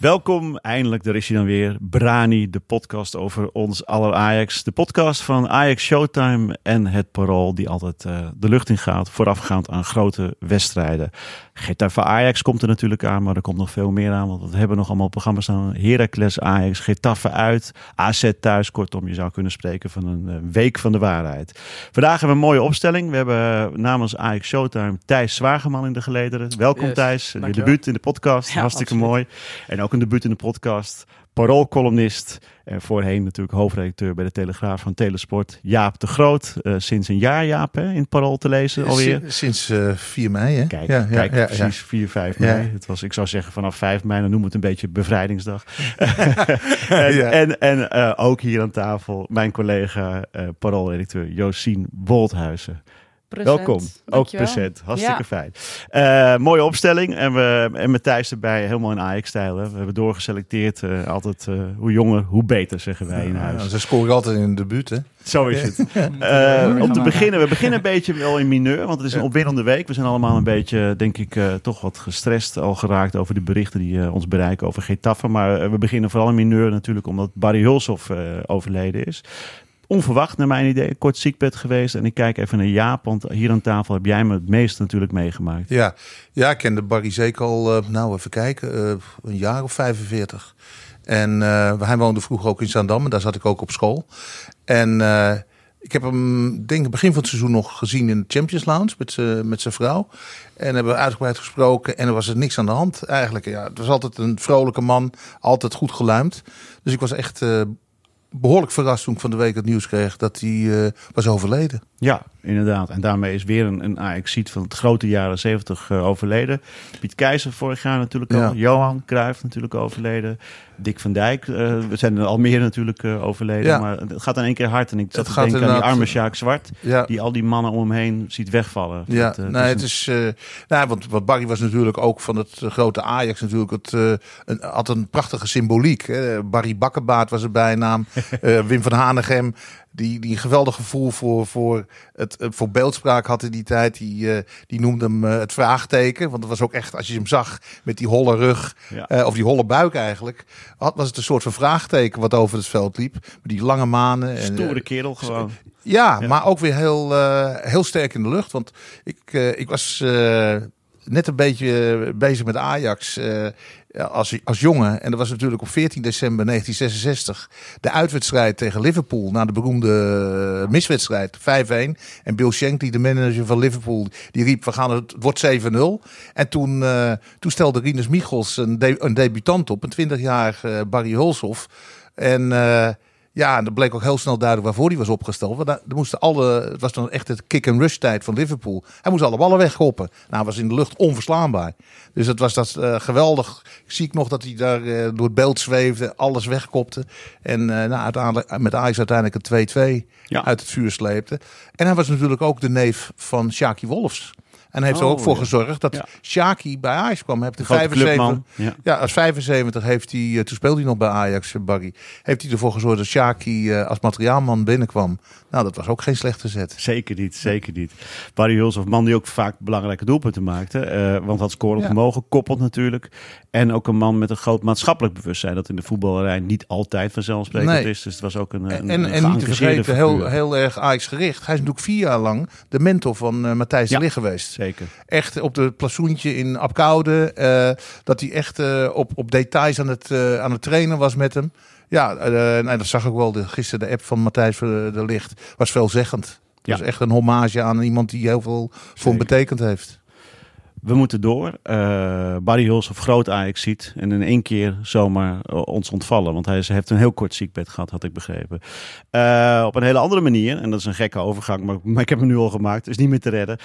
Welkom, eindelijk, daar is hij dan weer. Brani, de podcast over ons aller Ajax. De podcast van Ajax Showtime en het Parool, die altijd uh, de lucht in gaat, voorafgaand aan grote wedstrijden. Getafe Ajax komt er natuurlijk aan, maar er komt nog veel meer aan, want we hebben nog allemaal programma's staan. Heracles Ajax, Getafe uit, AZ thuis. Kortom, je zou kunnen spreken van een uh, week van de waarheid. Vandaag hebben we een mooie opstelling. We hebben uh, namens Ajax Showtime Thijs Zwageman in de gelederen. Welkom yes, Thijs, je debuut in de podcast, ja, hartstikke absoluut. mooi. En ook een debuut in de podcast. Paroolcolumnist en voorheen natuurlijk hoofdredacteur bij de Telegraaf van Telesport. Jaap de Groot, uh, sinds een jaar Jaap hè, in het Parool te lezen alweer. Sinds uh, 4 mei hè? Kijk, ja, kijk ja, precies 4, 5 mei. Het was, ik zou zeggen vanaf 5 mei, dan noemen we het een beetje bevrijdingsdag. en en, en uh, ook hier aan tafel mijn collega uh, Paroolredacteur Josien Wolthuizen. Present. Welkom, ook present. Hartstikke ja. fijn. Uh, mooie opstelling en, we, en met Thijs erbij helemaal in Ajax-stijl. We hebben doorgeselecteerd. Uh, altijd uh, hoe jonger, hoe beter, zeggen wij in huis. Ja, ze scoren altijd in de buurt, hè? Zo is het. om te beginnen, we beginnen een beetje wel in mineur, want het is een opwindende week. We zijn allemaal een beetje, denk ik, toch wat gestrest al geraakt over de berichten die ons bereiken over Getafe. Maar we beginnen vooral in mineur natuurlijk, omdat Barry Hulshoff overleden is onverwacht naar mijn idee, kort ziekbed geweest. En ik kijk even naar Jaap, want hier aan tafel heb jij me het meest natuurlijk meegemaakt. Ja, ja ik kende Barry zeker al, uh, nou even kijken, uh, een jaar of 45. En uh, hij woonde vroeger ook in Zaandam en daar zat ik ook op school. En ik heb hem, denk ik, begin van het seizoen nog gezien in de Champions Lounge met, met zijn vrouw. En hebben we uitgebreid gesproken en er was er niks aan de hand eigenlijk. Ja, het was altijd een vrolijke man, altijd goed geluimd. Dus ik was echt behoorlijk verrast toen ik van de week het nieuws kreeg dat hij uh, was overleden. Ja, inderdaad. En daarmee is weer een, een Ajax-ziet van het grote jaren 70 uh, overleden. Piet Keizer vorig jaar natuurlijk al. Ja. Johan Cruijff natuurlijk overleden. Dick van Dijk. Uh, we zijn er al meer natuurlijk uh, overleden. Ja. Maar het gaat in één keer hard. En ik zat denken aan die arme Sjaak Zwart. Ja. Die al die mannen om hem heen ziet wegvallen. Ja, het, nee, het is... Een... nou, want wat Barry was natuurlijk ook van het grote Ajax natuurlijk... Het, een, had een prachtige symboliek. Hè? Barry Bakkenbaard was zijn bijnaam. Wim van Hanegem die, die een geweldig gevoel voor, voor, het, voor beeldspraak had in die tijd. Die, uh, die noemde hem uh, het vraagteken. Want het was ook echt, als je hem zag met die holle rug, ja. uh, of die holle buik eigenlijk, had, was het een soort van vraagteken wat over het veld liep. Met die lange manen. En, Stoere kerel gewoon. Ja, ja, maar ook weer heel, heel sterk in de lucht. Want ik, ik was net een beetje bezig met Ajax als, als jongen. En dat was natuurlijk op 14 december 1966 de uitwedstrijd tegen Liverpool. Na de beroemde miswedstrijd 5-1. En Bill Shankly, de manager van Liverpool, die riep: We gaan het, het wordt 7-0. En toen, uh, toen stelde Rinus Michels een, een debutant op, een 20-jarige Barry Hulshoff. En. Ja, en dat bleek ook heel snel duidelijk waarvoor hij was opgesteld. Want er moesten alle, het was dan echt het kick-and-rush tijd van Liverpool. Hij moest alle ballen wegkoppen. Nou, was in de lucht onverslaanbaar. Dus dat was dat uh, geweldig. Zie ik nog dat hij daar uh, door het beeld zweefde, alles wegkopte. En uh, nou, uiteindelijk, met Ajax uiteindelijk een 2-2 ja. uit het vuur sleepte. En hij was natuurlijk ook de neef van Shaki Wolfs. En heeft oh, er ook voor ja. gezorgd dat ja. Shaki bij Ajax kwam. Heeft de 75, ja. ja, als 75 heeft hij, uh, toen speelde hij nog bij Ajax, Barry. Heeft hij ervoor gezorgd dat Shaki uh, als materiaalman binnenkwam. Nou, dat was ook geen slechte zet. Zeker niet, zeker niet. Barry Huls, of man die ook vaak belangrijke doelpunten maakte. Uh, want had scoren vermogen, koppelt natuurlijk. En ook een man met een groot maatschappelijk bewustzijn. Dat in de voetballerij niet altijd vanzelfsprekend nee. is. Dus het was ook een, een En, een en niet te vergeten, heel, heel erg Ajax gericht. Hij is natuurlijk vier jaar lang de mentor van uh, Matthijs de Ligt geweest. Zeker. Echt op de plasoentje in Apkoude. Uh, dat hij echt uh, op, op details aan het, uh, aan het trainen was met hem. Ja, en dat zag ik wel. De, gisteren de app van Matthijs de Ligt was veelzeggend. Ja. was echt een hommage aan iemand die heel veel voor hem betekend heeft. We moeten door. Uh, Barry Huls of groot Ajax ziet. En in één keer zomaar uh, ons ontvallen. Want hij heeft een heel kort ziekbed gehad, had ik begrepen. Uh, op een hele andere manier. En dat is een gekke overgang. Maar, ik heb hem nu al gemaakt. Is niet meer te redden.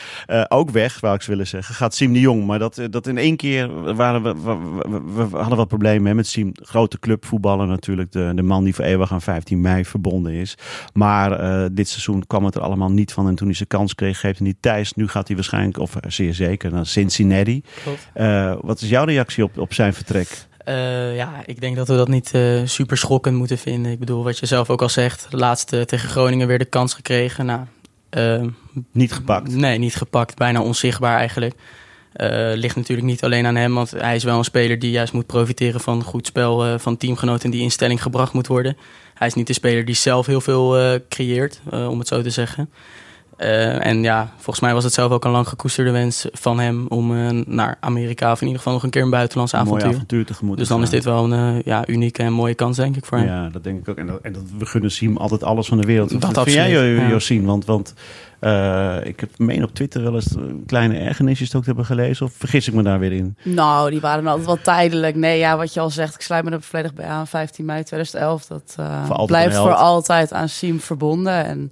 ook weg, wou ik ze willen zeggen. Gaat Siem de Jong. Maar dat, dat in één keer waren we, hadden wat problemen met Siem. Grote clubvoetballer natuurlijk. De, de man die voor eeuwig aan 15 mei verbonden is. Maar dit seizoen kwam het er allemaal niet van. En toen hij zijn kans kreeg, geeft hij niet Thijs. Nu gaat hij waarschijnlijk, of zeer zeker, naar Cincinnati. Uh, wat is jouw reactie op, op zijn vertrek? Uh, ja, ik denk dat we dat niet uh, super schokkend moeten vinden. Ik bedoel, wat je zelf ook al zegt, de laatste tegen Groningen weer de kans gekregen. Nou, niet gepakt? Nee, niet gepakt. Bijna onzichtbaar eigenlijk. Ligt natuurlijk niet alleen aan hem, want hij is wel een speler die juist moet profiteren van goed spel van teamgenoten en die in stelling gebracht moet worden. Hij is niet de speler die zelf heel veel creëert, om het zo te zeggen. Uh, en ja, volgens mij was het zelf ook een lang gekoesterde wens van hem om uh, naar Amerika of in ieder geval nog een keer een buitenlands een avontuur. avontuur tegemoet. Dus dan is dit wel een uh, ja, unieke en mooie kans, denk ik, voor hem. Ja, dat denk ik ook. En, dat, en dat, we gunnen Siem altijd alles van de wereld. Dat vind absoluut, jij, ja. Josien? Want, want ik heb meen op Twitter wel eens kleine ergernisjes ook te hebben gelezen. Of vergis ik me daar weer in? Nou, die waren altijd wel tijdelijk. Nee, ja, wat je al zegt, ik sluit me er volledig bij aan. 15 mei 2011, dat voor blijft voor altijd aan Siem verbonden. En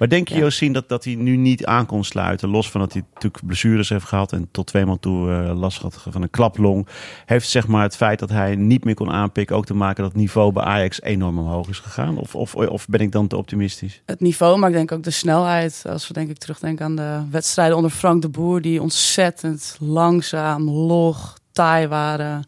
maar denk je, Ja. Josien, dat, dat hij nu niet aan kon sluiten? Los van dat hij natuurlijk blessures heeft gehad en tot twee maal toe uh, last had van een klaplong. Heeft zeg maar het feit dat hij niet meer kon aanpikken ook te maken dat het niveau bij Ajax enorm omhoog is gegaan? Of, of, of ben ik dan te optimistisch? het niveau, maar ik denk ook de snelheid. Als we denk ik terugdenken aan de wedstrijden onder Frank de Boer, die ontzettend langzaam, log, taai waren.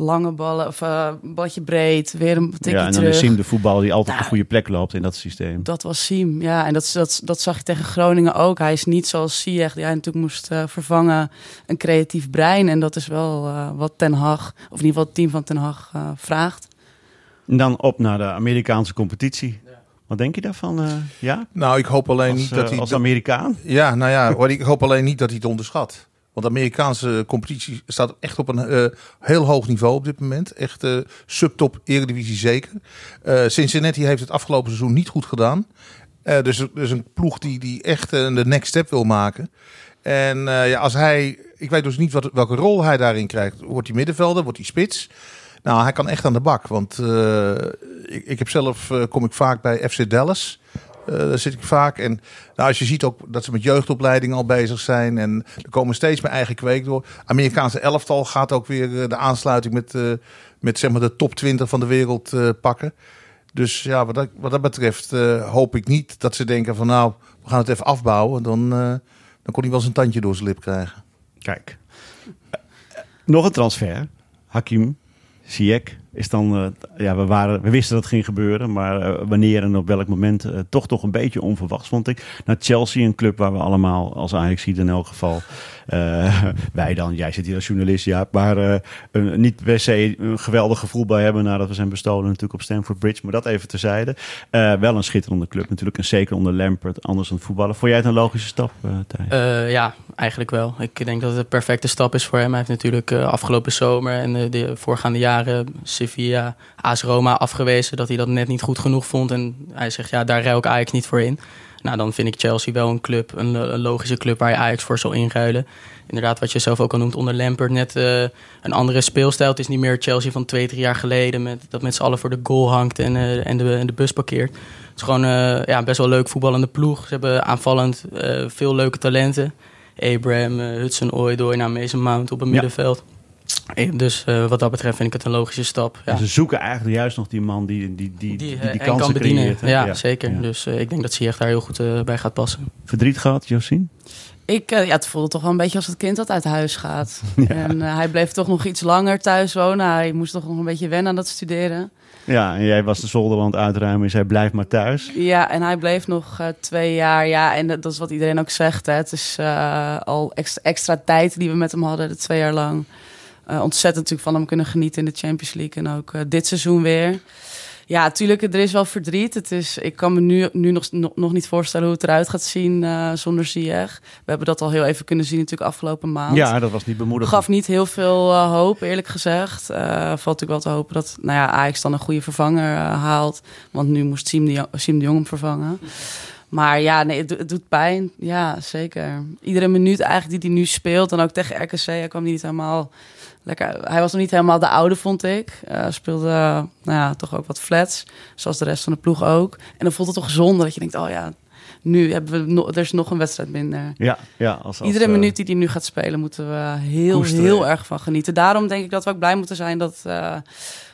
Lange ballen, of uh, badje breed, weer een tikje Ja, en dan terug. is Siem de voetballer die altijd op Nou, de goede plek loopt in dat systeem. Dat was Siem, ja. En dat, dat, dat zag je tegen Groningen ook. Hij is niet zoals Ziyech, die hij natuurlijk moest uh, vervangen, een creatief brein. En dat is wel uh, wat Ten Hag, of in ieder geval het team van Ten Hag, uh, vraagt. En dan op naar de Amerikaanse competitie. Wat denk je daarvan, uh, ja? Nou, ik hoop alleen Als, niet dat uh, hij... als Amerikaan? Ja, nou ja, hoor, ik hoop alleen niet dat hij het onderschat. Want de Amerikaanse competitie staat echt op een uh, heel hoog niveau op dit moment. Echt uh, subtop Eredivisie zeker. Uh, Cincinnati heeft het afgelopen seizoen niet goed gedaan. Dus, dus een ploeg die, die echt de next step wil maken. En ja, als hij... Ik weet dus niet wat, welke rol hij daarin krijgt. Wordt hij middenvelder? Wordt hij spits? Nou, hij kan echt aan de bak. Want ik, ik heb zelf... Kom ik vaak bij FC Dallas... Uh, daar zit ik vaak. En nou, als je ziet ook dat ze met jeugdopleiding al bezig zijn. En er komen steeds meer eigen kweek door. Amerikaanse elftal gaat ook weer uh, de aansluiting met, uh, met zeg maar de top 20 van de wereld pakken. Dus ja, wat dat, wat dat betreft hoop ik niet dat ze denken van nou, we gaan het even afbouwen. Dan, dan kon hij wel zijn tandje door zijn lip krijgen. Kijk. Nog een transfer. Hakim Ziyech is dan, uh, ja, we, waren, we wisten dat het ging gebeuren, maar uh, wanneer en op welk moment uh, toch toch een beetje onverwachts, vond ik. Naar Chelsea, een club waar we allemaal als Ajax ziet in elk geval, wij dan, jij zit hier als journalist, ja, maar een, niet per se een geweldig gevoel bij hebben nadat we zijn bestolen natuurlijk op Stamford Bridge, maar dat even terzijde. wel een schitterende club natuurlijk, en zeker onder Lampert, anders dan voetballen. Vond jij het een logische stap, Thij? ja, eigenlijk wel. Ik denk dat het de perfecte stap is voor hem. Hij heeft natuurlijk afgelopen zomer en de voorgaande jaren Sevilla, AS Roma afgewezen dat hij dat net niet goed genoeg vond. En hij zegt, ja, daar ruil ik Ajax niet voor in. Nou, dan vind ik Chelsea wel een club, een, een logische club waar je Ajax voor zal inruilen. Inderdaad, wat je zelf ook al noemt onder Lampert, net uh, een andere speelstijl. Het is niet meer Chelsea van twee, drie jaar geleden, met, dat met z'n allen voor de goal hangt en, uh, en, de, en de bus parkeert. Het is gewoon uh, ja, best wel leuk voetballende ploeg. Ze hebben aanvallend veel leuke talenten. Abraham, Hudson Odoi, nou, Mason Mount op een middenveld. Ja. Dus uh, wat dat betreft vind ik het een logische stap. Ja. En ze zoeken eigenlijk juist nog die man die die, die, die, die, die kansen kan bedienen. creëert. Ja, ja, zeker. Ja. Dus uh, ik denk dat Ziyech daar heel goed uh, bij gaat passen. Verdriet gehad, Josien? Ik, uh, ja, het voelde toch wel een beetje als het kind dat uit huis gaat. Ja. En uh, hij bleef toch nog iets langer thuis wonen. Hij moest toch nog een beetje wennen aan dat studeren. Ja, en jij was de zolderwand uitruimen en zei blijf maar thuis. Ja, en hij bleef nog uh, twee jaar. Ja, en dat is wat iedereen ook zegt. Hè. Het is al extra, extra tijd die we met hem hadden, de twee jaar lang. Uh, ontzettend natuurlijk van hem kunnen genieten in de Champions League. En ook uh, dit seizoen weer. Ja, natuurlijk, er is wel verdriet. Het is, ik kan me nu, nu nog, nog, niet voorstellen hoe het eruit gaat zien uh, zonder Ziyech. We hebben dat al heel even kunnen zien natuurlijk afgelopen maand. Ja, dat was niet bemoedigend. Gaf niet heel veel hoop, eerlijk gezegd. Valt natuurlijk wel te hopen dat nou ja, Ajax dan een goede vervanger haalt. Want nu moest Siem de, Siem de Jong hem vervangen. Maar ja, nee, het, het, doet pijn. Ja, zeker. Iedere minuut eigenlijk die hij nu speelt. En ook tegen RKC, hij kwam niet helemaal lekker. Hij was nog niet helemaal de oude, vond ik. Uh, speelde nou ja, toch ook wat flats. Zoals de rest van de ploeg ook. En dan voelt het toch zonde dat je denkt, oh ja, nu hebben we no er is nog een wedstrijd minder. Ja, ja. Als, als, Iedere uh, minuut die hij nu gaat spelen, moeten we heel, koesteren. heel erg van genieten. Daarom denk ik dat we ook blij moeten zijn dat,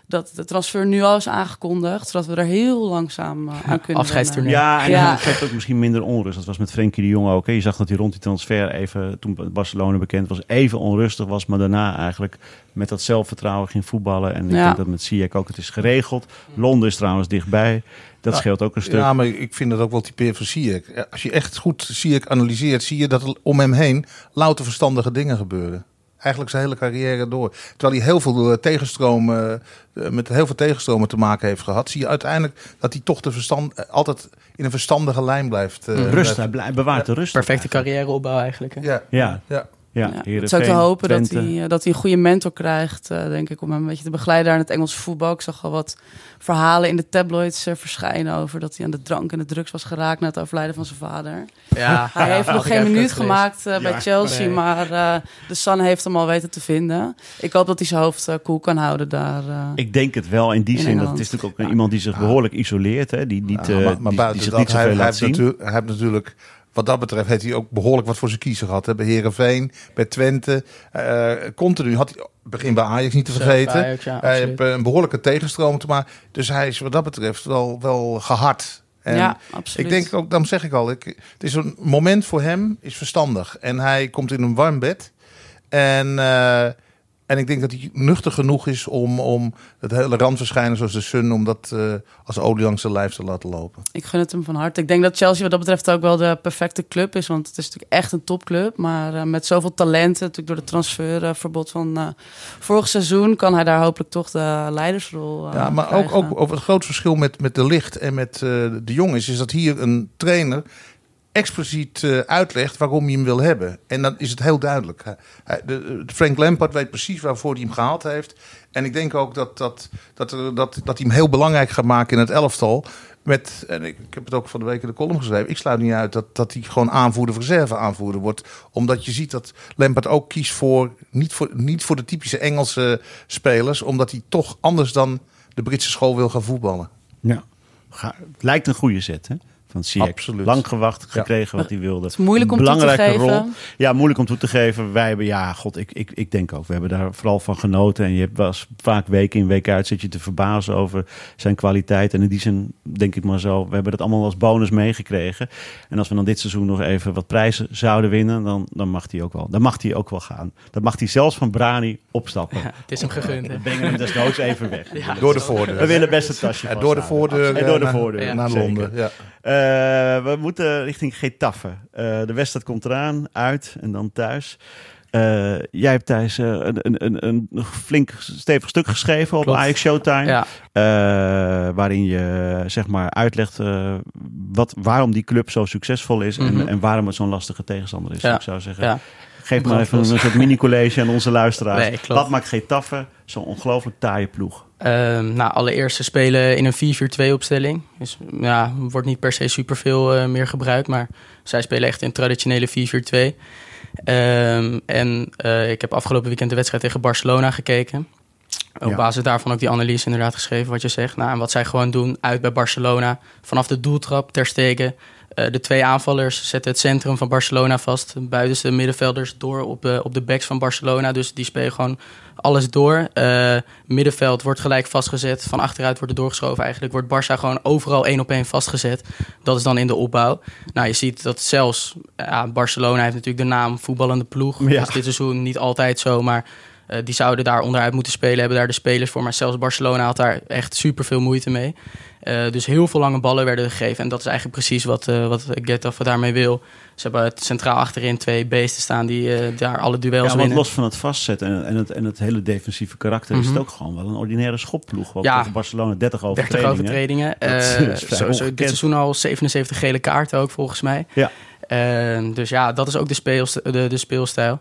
dat de transfer nu al is aangekondigd, zodat we er heel langzaam uh, aan kunnen Afscheidstoernooi. Ja, en Ja. dat geeft ook misschien minder onrust. Dat was met Frenkie de Jong ook. Hè. Je zag dat hij rond die transfer even, toen Barcelona bekend was, even onrustig was. Maar daarna eigenlijk met dat zelfvertrouwen ging voetballen. En ik Ja. denk dat met Ziyech ook het is geregeld. Londen is trouwens dichtbij. Dat scheelt ook een stuk. Ja, maar ik vind het ook wel typeerd voor Ziyech. Als je echt goed Ziyech analyseert, zie je dat er om hem heen louter verstandige dingen gebeuren. Eigenlijk zijn hele carrière door. Terwijl hij heel veel eh, tegenstromen, eh, met heel veel tegenstromen te maken heeft gehad, zie je uiteindelijk dat hij toch de verstand, eh, altijd in een verstandige lijn blijft. eh, Rust, blijft- hij bewaart de rust. Perfecte carrièreopbouw eigenlijk. Hè? Ja, Ja, ja. Ja. Ja, het Heerenveen, is ook te hopen dat hij, eh, dat hij een goede mentor krijgt, eh, denk ik, om hem een beetje te begeleiden daar in het Engelse voetbal. Ik zag al wat verhalen in de tabloids eh, verschijnen over dat hij aan de drank en de drugs was geraakt na het overlijden van zijn vader. Ja, Hij heeft nog geen minuut gemaakt bij Chelsea, nee. maar eh, de Sun heeft hem al weten te vinden. Ik hoop dat hij zijn hoofd koel kan houden daar. Ik denk het wel in die In zin. Dat het is natuurlijk ook iemand die zich behoorlijk isoleert. Hè? Die, niet, Ja, eh, maar, maar die, die buiten zich dat, niet zoveel hij, laat heeft zien. natu- hij heeft natuurlijk, wat dat betreft, heeft hij ook behoorlijk wat voor zijn kiezer gehad. Hè? Bij Herenveen, bij Twente. eh, continu had hij, begin bij Ajax niet te vergeten. Ajax, ja, hij heeft een behoorlijke tegenstroom te maken. Dus hij is wat dat betreft wel, wel gehard. En ja, absoluut. ik denk ook, dan zeg ik al, ik, het is een moment voor hem, is verstandig. En hij komt in een warm bed. En, eh, en ik denk dat hij nuchter genoeg is om, om het hele randverschijnen zoals de Sun, om dat eh, als olie langs zijn lijf te laten lopen. Ik gun het hem van harte. Ik denk dat Chelsea wat dat betreft ook wel de perfecte club is. Want het is natuurlijk echt een topclub. Maar eh, met zoveel talenten, natuurlijk door het transferverbod van eh, vorig seizoen... kan hij daar hopelijk toch de leidersrol Ja, maar ook, krijgen. ook over het groot verschil met, met de licht en met de jongens is dat hier een trainer expliciet eh, uitlegt waarom hij hem wil hebben. En dan is het heel duidelijk. Frank Lampard weet precies waarvoor hij hem gehaald heeft. En ik denk ook dat, dat, dat, er- dat, dat hij hem heel belangrijk gaat maken in het elftal. Met, en ik, heb het ook van de week in de column geschreven. Ik sluit niet uit dat, dat hij gewoon aanvoerder of reserve aanvoerder wordt. Omdat je ziet dat Lampard ook kiest voor niet, voor, niet voor de typische Engelse spelers. Omdat hij toch anders dan de Britse school wil gaan voetballen. Ja. Het lijkt een goede zet, hè? Van. Absoluut. Lang gewacht, gekregen wat hij wilde. Het is moeilijk om Een toe te belangrijke geven. rol. Ja, moeilijk om toe te geven. Wij hebben, ja, god, ik, ik, ik denk ook. We hebben daar vooral van genoten. En je hebt wel eens vaak week in, week uit zit je te verbazen over zijn kwaliteit. En in die zin denk ik maar zo, we hebben dat allemaal als bonus meegekregen. En als we dan dit seizoen nog even wat prijzen zouden winnen, dan, dan mag hij ook wel. Dan mag hij ook wel gaan. Dan mag hij zelfs van Brani opstappen. Ja, het is hem gegund. Dan brengen we hem desnoods even weg. Ja. Door de voordeur. We willen best het tasje Ja, door de voordeur, En door de eh, voordeur. Naar. Londen. Ja. Eh, we moeten richting Getafe. Eh, de wedstrijd komt eraan, uit en dan thuis. Eh, jij hebt thuis eh, een, een, een, flink stevig stuk geschreven op Klopt. Ajax Showtime. Ja, Eh, waarin je zeg maar uitlegt wat, waarom die club zo succesvol is. Mhm. en, en waarom het zo'n lastige tegenstander is. Ja. Ik zou zeggen, ja. Geef maar even een soort mini-college aan onze luisteraars. Nee, wat maakt Getafe zo'n ongelooflijk taaie ploeg? Ehm, nou, allereerst ze spelen in een 4-4-2 opstelling. Dus ja, wordt niet per se superveel eh meer gebruikt, maar zij spelen echt in traditionele 4-4-2. Ehm, en eh, ik heb afgelopen weekend de wedstrijd tegen Barcelona gekeken. Op Ja. basis daarvan ook die analyse inderdaad geschreven wat je zegt. Nou, en wat zij gewoon doen uit bij Barcelona. Vanaf de doeltrap ter stegen. Eh, de twee aanvallers zetten het centrum van Barcelona vast. Buitenste middenvelders door op de, op de backs van Barcelona. Dus die spelen gewoon alles door. Eh, middenveld wordt gelijk vastgezet. Van achteruit wordt er doorgeschoven. Eigenlijk wordt Barça gewoon overal één op één vastgezet. Dat is dan in de opbouw. Nou, je ziet dat zelfs Barcelona heeft natuurlijk de naam voetballende ploeg. Ja. Dat is dit seizoen niet altijd zo, maar eh, die zouden daar onderuit moeten spelen. Hebben daar de spelers voor. Maar zelfs Barcelona had daar echt super veel moeite mee. Eh, dus heel veel lange ballen werden gegeven. En dat is eigenlijk precies wat, eh wat Getafe daarmee wil. Ze hebben het centraal achterin twee beesten staan die daar alle duels Ja, want winnen. los van het vastzetten en, en, het, en het hele defensieve karakter... is Mhm. het ook gewoon wel een ordinaire schopploeg. Want Ja. tegen Barcelona 30 30 overtredingen. overtredingen. Dat Eh, is vrij sowieso ongekend. dit seizoen al 77 gele kaarten ook volgens mij. Ja. Eh, dus ja, dat is ook de, speelst- de, de speelstijl.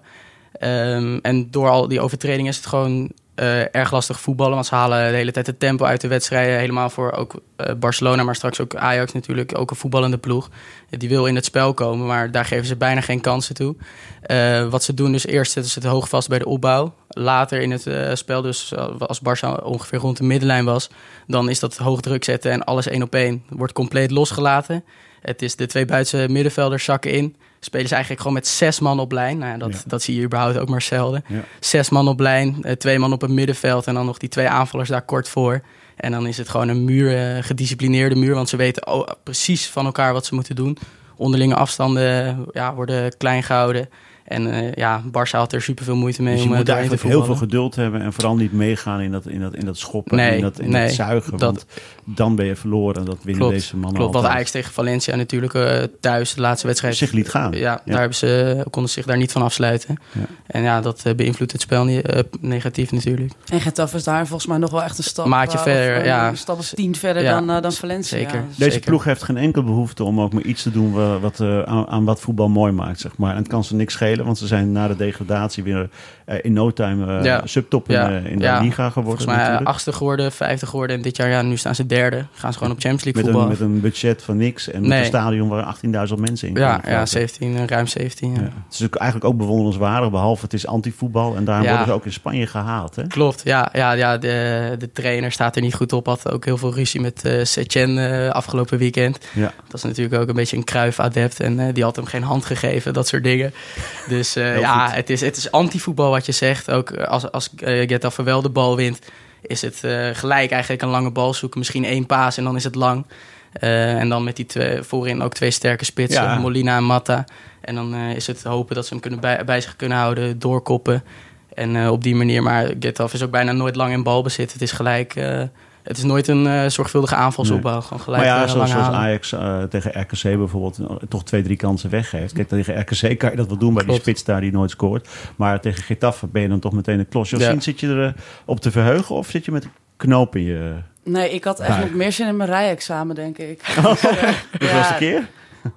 Ehm, en door al die overtredingen is het gewoon eh, erg lastig voetballen. Want ze halen de hele tijd het tempo uit de wedstrijden. Helemaal voor ook eh, Barcelona, maar straks ook Ajax natuurlijk. Ook een voetballende ploeg. Die wil in het spel komen, maar daar geven ze bijna geen kansen toe. Eh, wat ze doen dus eerst zetten ze het hoog vast bij de opbouw. Later in het spel, dus als Barça ongeveer rond de middenlijn was... dan is dat hoog druk zetten en alles één op één wordt compleet losgelaten. Het is de twee buitenste middenvelders zakken in... spelen ze eigenlijk gewoon met zes man op lijn. Nou dat, Ja. dat zie je überhaupt ook maar zelden. Ja. Zes man op lijn, eh, twee man op het middenveld en dan nog die twee aanvallers daar kort voor. En dan is het gewoon een muur, eh, gedisciplineerde muur, want ze weten oh, precies van elkaar wat ze moeten doen. Onderlinge afstanden ja, worden klein gehouden. En eh, ja, Barça had er super veel moeite mee Dus je om moet eigenlijk heel veel geduld hebben en vooral niet meegaan in dat, in dat, in dat schoppen, Nee, in dat, in nee, dat zuigen. dat- want dan ben je verloren en dat winnen Klopt, deze mannen Klopt, wat altijd. Ajax tegen Valencia natuurlijk eh, thuis, de laatste wedstrijd. zich liet gaan. Ja, daar hebben ze, konden ze zich daar niet van afsluiten. Ja. En ja, dat eh, beïnvloedt het spel niet, eh, negatief natuurlijk. En Getafe is daar volgens mij nog wel echt een stap. Maatje eh, verder, of, eh, ja. Een stap of tien verder Ja, dan, eh, dan Valencia. zeker. Ja. Deze Zeker. ploeg heeft geen enkel behoefte om ook maar iets te doen wat, wat, eh, aan, aan wat voetbal mooi maakt, zeg maar. En het kan ze niks schelen, want ze zijn na de degradatie weer eh, in no time eh, Ja. subtop in, eh, in de Ja. liga geworden Volgens mij eh, natuurlijk. achtste geworden, vijfde geworden. En dit jaar, ja, nu staan ze derde. Gaan ze gewoon op Champions League Met een, met een budget van niks en met Nee. een stadion waar 18.000 mensen in Ja, kunnen ja, plaatsen. 17, eh, ruim 17. Ja. Ja. Het is ook eigenlijk ook bewonderenswaardig, behalve het is antivoetbal. En daarom Ja. worden ze ook in Spanje gehaald. Hè? Klopt, ja, ja, ja de, de trainer staat er niet goed op. Had ook heel veel ruzie met eh Setien eh, afgelopen weekend. Ja. Dat is natuurlijk ook een beetje een kruif-adept. En die had hem geen hand gegeven, dat soort dingen. Dus ja, goed. het is, het is anti-voetbal wat je zegt. Ook als, als Getafe wel de bal wint, is het eh, gelijk eigenlijk een lange bal zoeken. Misschien één paas en dan is het lang. Eh, en dan met die twee, voorin ook twee sterke spitsen, Ja. Molina en Matta. En dan eh, is het hopen dat ze hem kunnen bij, bij zich kunnen houden, doorkoppen. En op die manier, maar Getafe is ook bijna nooit lang in balbezit. Het is gelijk, het is nooit een eh, zorgvuldige aanvalsopbouw. Gewoon gelijk Maar ja, eh, zoals. Ajax eh, tegen RKC bijvoorbeeld toch twee, drie kansen weggeeft. Kijk, tegen RKC kan je dat wel doen bij die spits daar die nooit scoort. Maar tegen Getafe ben je dan toch meteen een klos. Josien, Ja. zit je er op te verheugen of zit je met een knoop in je... Nee, ik had echt nog meer zin in mijn rijexamen, denk ik. De eerste keer?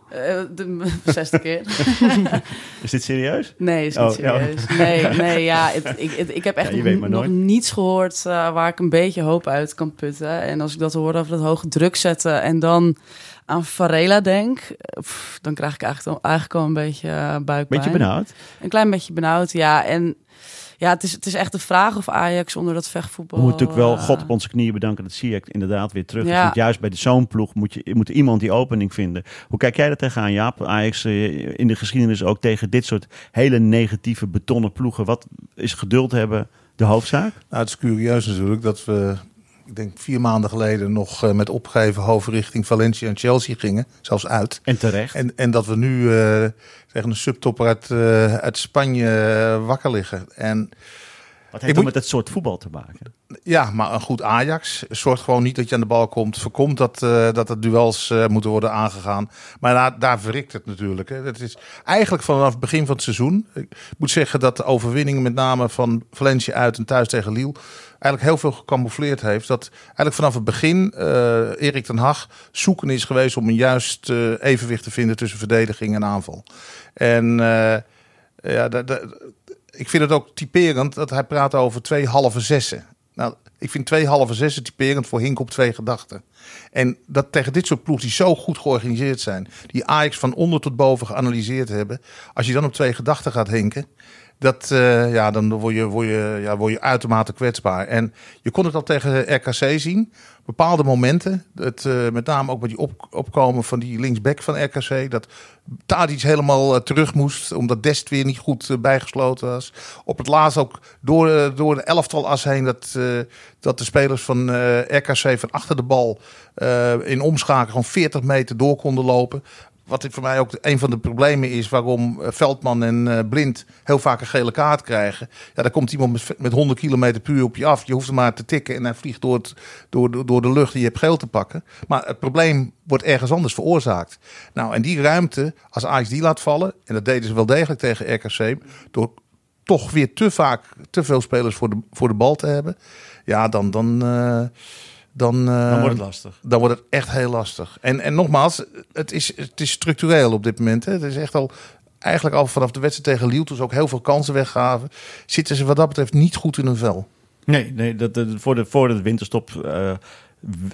Eh, de zesde keer. Is dit serieus? Nee, is niet Oh, ja. serieus. Nee, nee, ja, het- ik, het- ik heb echt Ja, nog, niets gehoord eh, waar ik een beetje hoop uit kan putten. En als ik dat hoor over dat hoge druk zetten en dan aan Varela denk, eh, pff, dan krijg ik eigenlijk, al- eigenlijk al een beetje buikpijn. Beetje benauwd? Een klein beetje benauwd, ja. En ja, het is, het is echt de vraag of Ajax onder dat vechtvoetbal... We moeten natuurlijk wel eh, God op onze knieën bedanken. Dat zie ik inderdaad weer terug. Ja. Juist bij zo'n ploeg moet je moet iemand die opening vinden. Hoe kijk jij er tegenaan, Jaap? Ajax eh, in de geschiedenis ook tegen dit soort hele negatieve betonnen ploegen. Wat is geduld hebben de hoofdzaak? Nou, het is curieus natuurlijk dat we, ik denk vier maanden geleden, nog eh, met opgeheven hoofd richting Valencia en Chelsea gingen. Zelfs uit. En terecht. En, en dat we nu eh, tegen een subtopper uit, eh, uit Spanje eh, wakker liggen. En Wat heeft dat moet- met het soort voetbal te maken? ja, maar een goed Ajax zorgt gewoon niet dat je aan de bal komt. Voorkomt dat, eh, dat er duels eh, moeten worden aangegaan. Maar daar, daar verrikt het natuurlijk. Hè. Dat is eigenlijk vanaf het begin van het seizoen. Ik moet zeggen dat de overwinningen met name van Valencia uit en thuis tegen Lille... eigenlijk heel veel gecamoufleerd heeft. Dat eigenlijk vanaf het begin eh Erik ten Hag zoeken is geweest... om een juist evenwicht te vinden tussen verdediging en aanval. En ja, ik vind het ook typerend dat hij praat over twee halve zessen. Nou, ik vind twee halve zessen typerend voor Hink op twee gedachten. En dat tegen dit soort ploegen die zo goed georganiseerd zijn, die Ajax van onder tot boven geanalyseerd hebben, als je dan op twee gedachten gaat hinken, dat, eh, ja, dan word je, word, je, ja, word je uitermate kwetsbaar. En je kon het al tegen RKC zien. Bepaalde momenten, het, eh, met name ook bij die op, opkomen van die linksback van RKC, dat Tadic helemaal eh, terug moest, omdat Dest weer niet goed bijgesloten was. Op het laatst ook door, door de elftal as heen, dat, dat de spelers van RKC van achter de bal in omschakeling gewoon 40 meter door konden lopen. Wat voor mij ook een van de problemen is waarom eh, Veldman en eh, Blind heel vaak een gele kaart krijgen. Ja, daar komt iemand met, met 100 km puur op je af. Je hoeft hem maar te tikken en hij vliegt door, door- door de lucht en je hebt geel te pakken. Maar het probleem wordt ergens anders veroorzaakt. Nou, en die ruimte, als Ajax die laat vallen, en dat deden ze wel degelijk tegen RKC, door toch weer te vaak te veel spelers voor de, voor de bal te hebben. Ja, dan... dan eh, dan, eh, Dan wordt het lastig. dan wordt het echt heel lastig. En, en nogmaals, het is, het is structureel op dit moment. Hè. Het is echt al, eigenlijk al vanaf de wedstrijd tegen Lille, toen ze ook heel veel kansen weggaven, zitten ze wat dat betreft niet goed in hun vel. Nee, nee dat, dat- voor, de, voor de winterstop eh,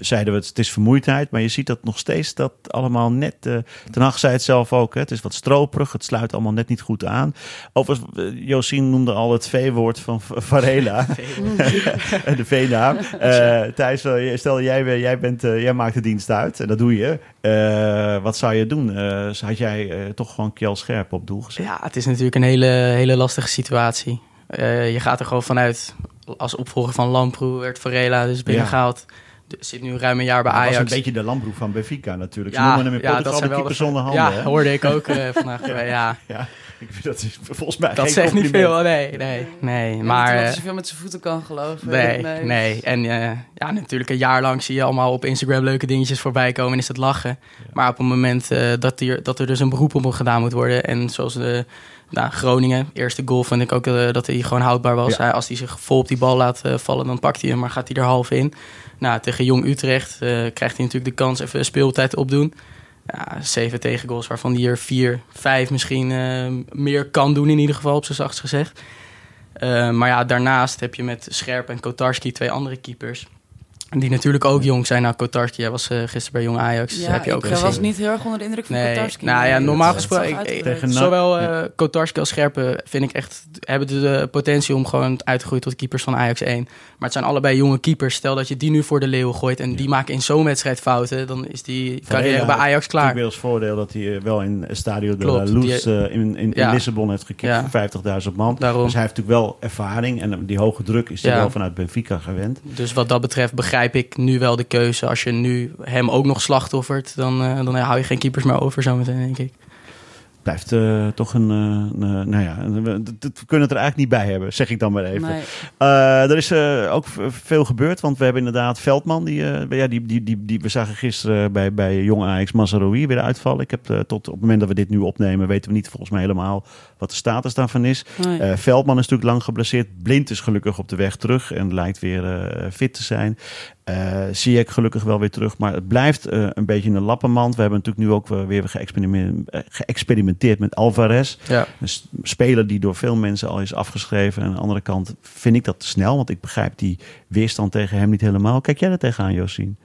zeiden we het, het is vermoeidheid. Maar je ziet dat nog steeds dat allemaal net... Uh, Ten Hag zei het zelf ook, hè, het is wat stroperig. Het sluit allemaal net niet goed aan. Overigens, uh, Josien noemde al het V-woord van Varela. de V-naam. Uh, Thijs, stel jij, jij, bent, jij maakt de dienst uit en dat doe je. wat zou je doen? had jij toch gewoon Kjell Scherp op doel gezet? Ja, het is natuurlijk een hele, hele lastige situatie. je gaat er gewoon vanuit, als opvolger van Lamproe werd Varela dus binnengehaald. Ja zit nu ruim een jaar bij Ajax. Dat was een beetje de Lamproef van Benfica natuurlijk. Ze ja, noemen hem in ja, Portugal de keeper zonder handen. Ja, hoorde ik ook uh, vandaag. ja. ja. Ik vind dat is volgens mij Dat zegt niet veel, nee. nee, nee. maar... Dat je zoveel met zijn voeten kan geloven. Nee, nee. nee. En uh, ja, natuurlijk een jaar lang zie je allemaal op Instagram leuke dingetjes voorbij komen en is het lachen. Maar op het moment uh, dat, hier, dat er dus een beroep op hem gedaan moet worden en zoals de nou, Groningen, eerste goal vond ik ook uh, dat hij gewoon houdbaar was. Ja. als hij zich vol op die bal laat uh, vallen, dan pakt hij hem, maar gaat hij er half in. Nou, tegen Jong Utrecht uh, krijgt hij natuurlijk de kans even speeltijd opdoen. Ja, zeven tegengoals, waarvan hij er vier, vijf misschien meer kan doen in ieder geval, op zijn zachtst gezegd. maar ja, daarnaast heb je met Scherp en Kotarski twee andere keepers. Die natuurlijk ook jong zijn. Nou, Kotarski, jij was uh, gisteren bij Jong Ajax. Ja, heb je ook ik was niet heel erg onder de indruk van nee. Kotarski. Nou ja, normaal gesproken... Tegen zowel uh, Kotarski als Scherpen vind ik echt... hebben de, potentie om gewoon uit te groeien tot keepers van Ajax 1. Maar het zijn allebei jonge keepers. Stel dat je die nu voor de leeuw gooit... en die maken in zo'n wedstrijd fouten... dan is die carrière bij Ajax klaar. Ik als voordeel dat hij eh, wel in Stadio de Klopt, la Luz uh, in, in, in Lissabon heeft gekipt voor 50.000 man. Daarom. Dus hij heeft natuurlijk wel ervaring... en die hoge druk is hij wel vanuit Benfica gewend. Dus wat dat betreft begrijp ik nu wel de keuze. Als je nu hem ook nog slachtoffert, dan, uh, dan hou je geen keepers meer over zometeen, denk ik blijft uh, toch een, uh, nou ja, we, kunnen het er eigenlijk niet bij hebben, zeg ik dan maar even. Nee. Uh, er is ook veel gebeurd, want we hebben inderdaad Veldman, die, ja, die, die, die, die, we zagen gisteren bij, bij Jong Ajax Mazzaroui weer uitvallen. Ik heb tot op het moment dat we dit nu opnemen, weten we niet volgens mij helemaal wat de status daarvan is. Nee. Veldman is natuurlijk lang geblesseerd, Blind is gelukkig op de weg terug en lijkt weer fit te zijn. Uh, zie ik gelukkig wel weer terug. Maar het blijft uh, een beetje een lappenmand. We hebben natuurlijk nu ook weer geëxperimenteerd, eh, geëxperimenteerd met Alvarez. Ja. Een speler die door veel mensen al is afgeschreven. En aan de andere kant vind ik dat te snel. Want ik begrijp die weerstand tegen hem niet helemaal. Kijk jij er tegenaan, Josien?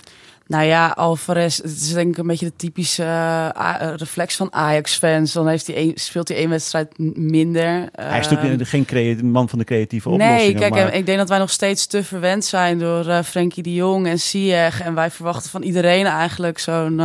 Nou ja, Alvarez, het is denk ik een beetje de typische uh, reflex van Ajax-fans. Dan heeft hij een, speelt hij één wedstrijd minder. hij is natuurlijk uh, geen man van de creatieve oplossingen. Nee, kijk, ik denk dat wij nog steeds te verwend zijn door uh, Frenkie de Jong en Ziyech. En wij verwachten van iedereen eigenlijk zo'n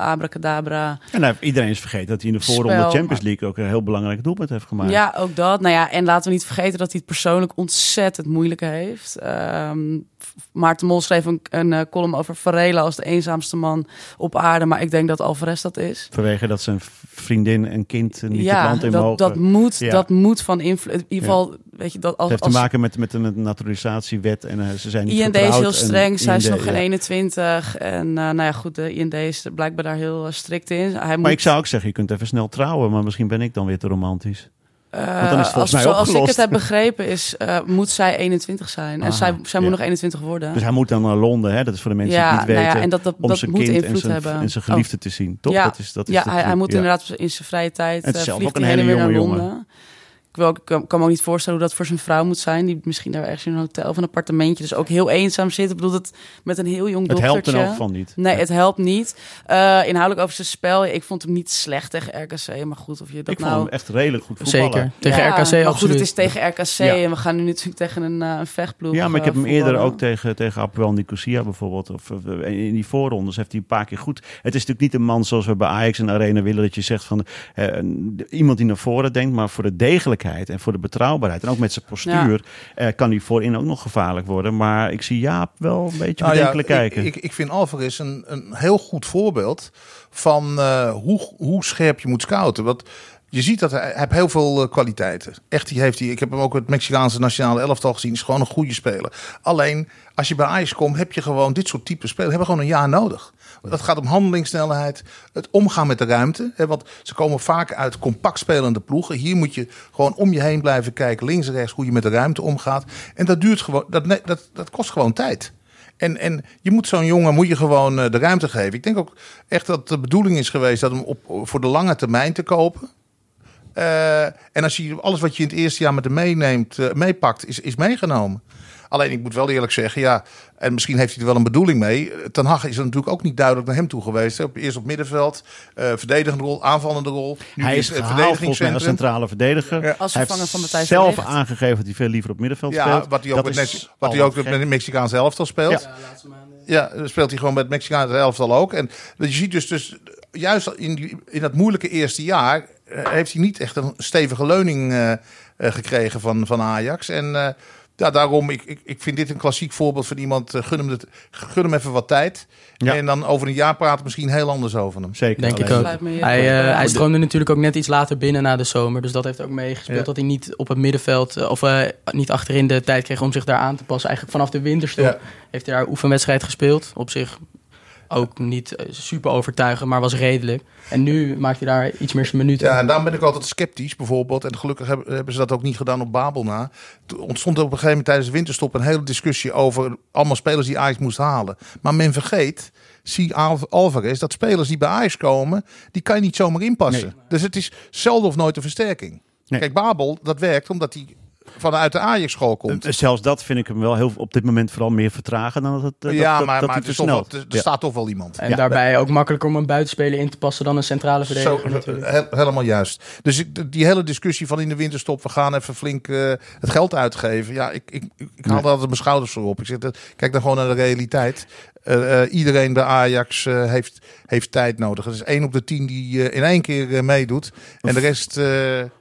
abracadabra. En nou, iedereen is vergeten dat hij in de voorronde Champions League ook een heel belangrijk doelpunt heeft gemaakt. Ja, ook dat. Nou ja, en laten we niet vergeten dat hij het persoonlijk ontzettend moeilijk heeft. Um, Maarten Mol schreef een, een column over Varela als de eenzaamste man op aarde. Maar ik denk dat Alvarez dat is. Vanwege dat zijn vriendin en kind niet ja, het land in dat, mogen. Dat moet, ja. dat moet van invloed. In ieder geval, weet je, dat als, het heeft te maken met, met een naturalisatiewet. En uh, ze zijn niet IND is heel streng. Zij is nog geen 21. En uh, nou ja, goed, de IND is blijkbaar daar heel uh, strikt in. Hij maar moet... ik zou ook zeggen, je kunt even snel trouwen. Maar misschien ben ik dan weer te romantisch. Want dan is het als, mij zoals ik het heb begrepen is, uh, moet zij 21 zijn. En zij, zij moet nog 21 worden. Dus hij moet dan naar Londen, hè? dat is voor de mensen die het niet weten. Nou ja, en dat, dat, om dat zijn moet kind invloed en zijn, hebben. en zijn geliefde oh. te zien. Toch? Ja, dat is, dat is ja hij, hij, moet inderdaad in zijn vrije tijd uh, vliegt hij heen en weer naar Londen. Jongen. Ik, wil, ik kan me ook niet voorstellen hoe dat voor zijn vrouw moet zijn. Die misschien daar ergens in een hotel of een appartementje. Dus ook heel eenzaam zit. Ik bedoel, het met een heel jong dochtertje. Het helpt er ook van niet. Nee, het helpt niet. Uh, inhoudelijk over zijn spel. Ik vond hem niet slecht tegen RKC. Maar goed, of je dat ik nou... vond hem echt redelijk goed voetballen. Zeker. Tegen ja, RKC absoluut. Maar goed, het is tegen RKC. Ja. En we gaan nu natuurlijk tegen een, uh, een vechtploeg Ja, maar ik heb hem eerder ook tegen, tegen Apoel Nicosia bijvoorbeeld. Of, in die voorrondes heeft hij een paar keer goed. Het is natuurlijk niet een man zoals we bij Ajax en Arena willen. Dat je zegt van iemand die naar voren denkt. Maar voor de en voor de betrouwbaarheid. En ook met zijn postuur ja. uh, kan hij voorin ook nog gevaarlijk worden. Maar ik zie Jaap wel een beetje nou bedenkelijk ja, kijken. Ik, ik, ik vind Alvarez een, een heel goed voorbeeld van uh, hoe, hoe scherp je moet scouten. Want je ziet dat hij, hij heeft heel veel uh, kwaliteiten. Echt, die heeft hij. Ik heb hem ook het Mexicaanse nationale elftal gezien. Is gewoon een goede speler. Alleen als je bij Ajax komt, heb je gewoon dit soort type spelers hebben gewoon een jaar nodig. Dat gaat om handelingssnelheid, het omgaan met de ruimte. Hè, want ze komen vaak uit compact spelende ploegen. Hier moet je gewoon om je heen blijven kijken, links en rechts, hoe je met de ruimte omgaat. En dat duurt gewoon, dat, dat, dat kost gewoon tijd. En, en je moet zo'n jongen moet je gewoon de ruimte geven. Ik denk ook echt dat de bedoeling is geweest dat hem op, voor de lange termijn te kopen. Uh, en als je alles wat je in het eerste jaar met hem meeneemt, uh, meepakt, is, is meegenomen. Alleen ik moet wel eerlijk zeggen, ja, en misschien heeft hij er wel een bedoeling mee. Ten Hag is er natuurlijk ook niet duidelijk naar hem toe geweest. Hè. Op, eerst op middenveld, uh, verdedigende rol, aanvallende rol. Nu hij is, is het als centrale verdediger. Ja. Als vervanger van Matthijs zelf aangegeven dat hij veel liever op middenveld ja, speelt. Wat hij ook, met, wat hij ook met de Mexicaanse elftal speelt. Ja. ja, speelt hij gewoon met het Mexicaanse elftal ook. En je ziet dus, dus juist in, die, in dat moeilijke eerste jaar... Uh, heeft hij niet echt een stevige leuning uh, gekregen van, van Ajax. En ja, daarom, ik, ik, ik vind dit een klassiek voorbeeld van iemand. Uh, gun, hem het, gun hem even wat tijd. Ja. En dan over een jaar praten misschien heel anders over hem. Zeker. Denk ik ook. Hij, uh, hij stroomde natuurlijk ook net iets later binnen na de zomer. Dus dat heeft ook meegespeeld. Ja. Dat hij niet op het middenveld uh, of niet achterin de tijd kreeg om zich daar aan te passen. Eigenlijk vanaf de winterstop ja. heeft hij daar oefenwedstrijd gespeeld. Op zich ook niet eh, super overtuigend, maar was redelijk. En nu maakt hij daar iets meer zijn minuten. Ja, en daarom ben ik altijd sceptisch bijvoorbeeld. En gelukkig hebben, hebben ze dat ook niet gedaan op Babel na. Toen ontstond er op een gegeven moment tijdens de winterstop een hele discussie over allemaal spelers die Ajax moest halen. Maar men vergeet, zie Alvarez, dat spelers die bij Ajax komen, die kan je niet zomaar inpassen. Nee. Dus het is zelden of nooit een versterking. Nee. Kijk, Babel, dat werkt omdat hij vanuit de Ajax-school komt. Uh, zelfs dat vind ik hem wel heel, op dit moment vooral meer vertragen dan dat het. Uh, ja, dat, maar, dat, maar dat er, wel, er ja. staat toch wel iemand. En ja. daarbij ook makkelijker om een buitenspeler in te passen dan een centrale verdediger. Zo, he, helemaal juist. Dus ik, die hele discussie van in de winterstop, we gaan even flink uh, het geld uitgeven. Ja, ik, ik, ik, ik haal nee. altijd mijn schouders voor op. Ik zeg, kijk dan gewoon naar de realiteit. Uh, uh, iedereen bij Ajax uh, heeft, heeft tijd nodig. Het is één op de tien die in één keer meedoet. En de rest.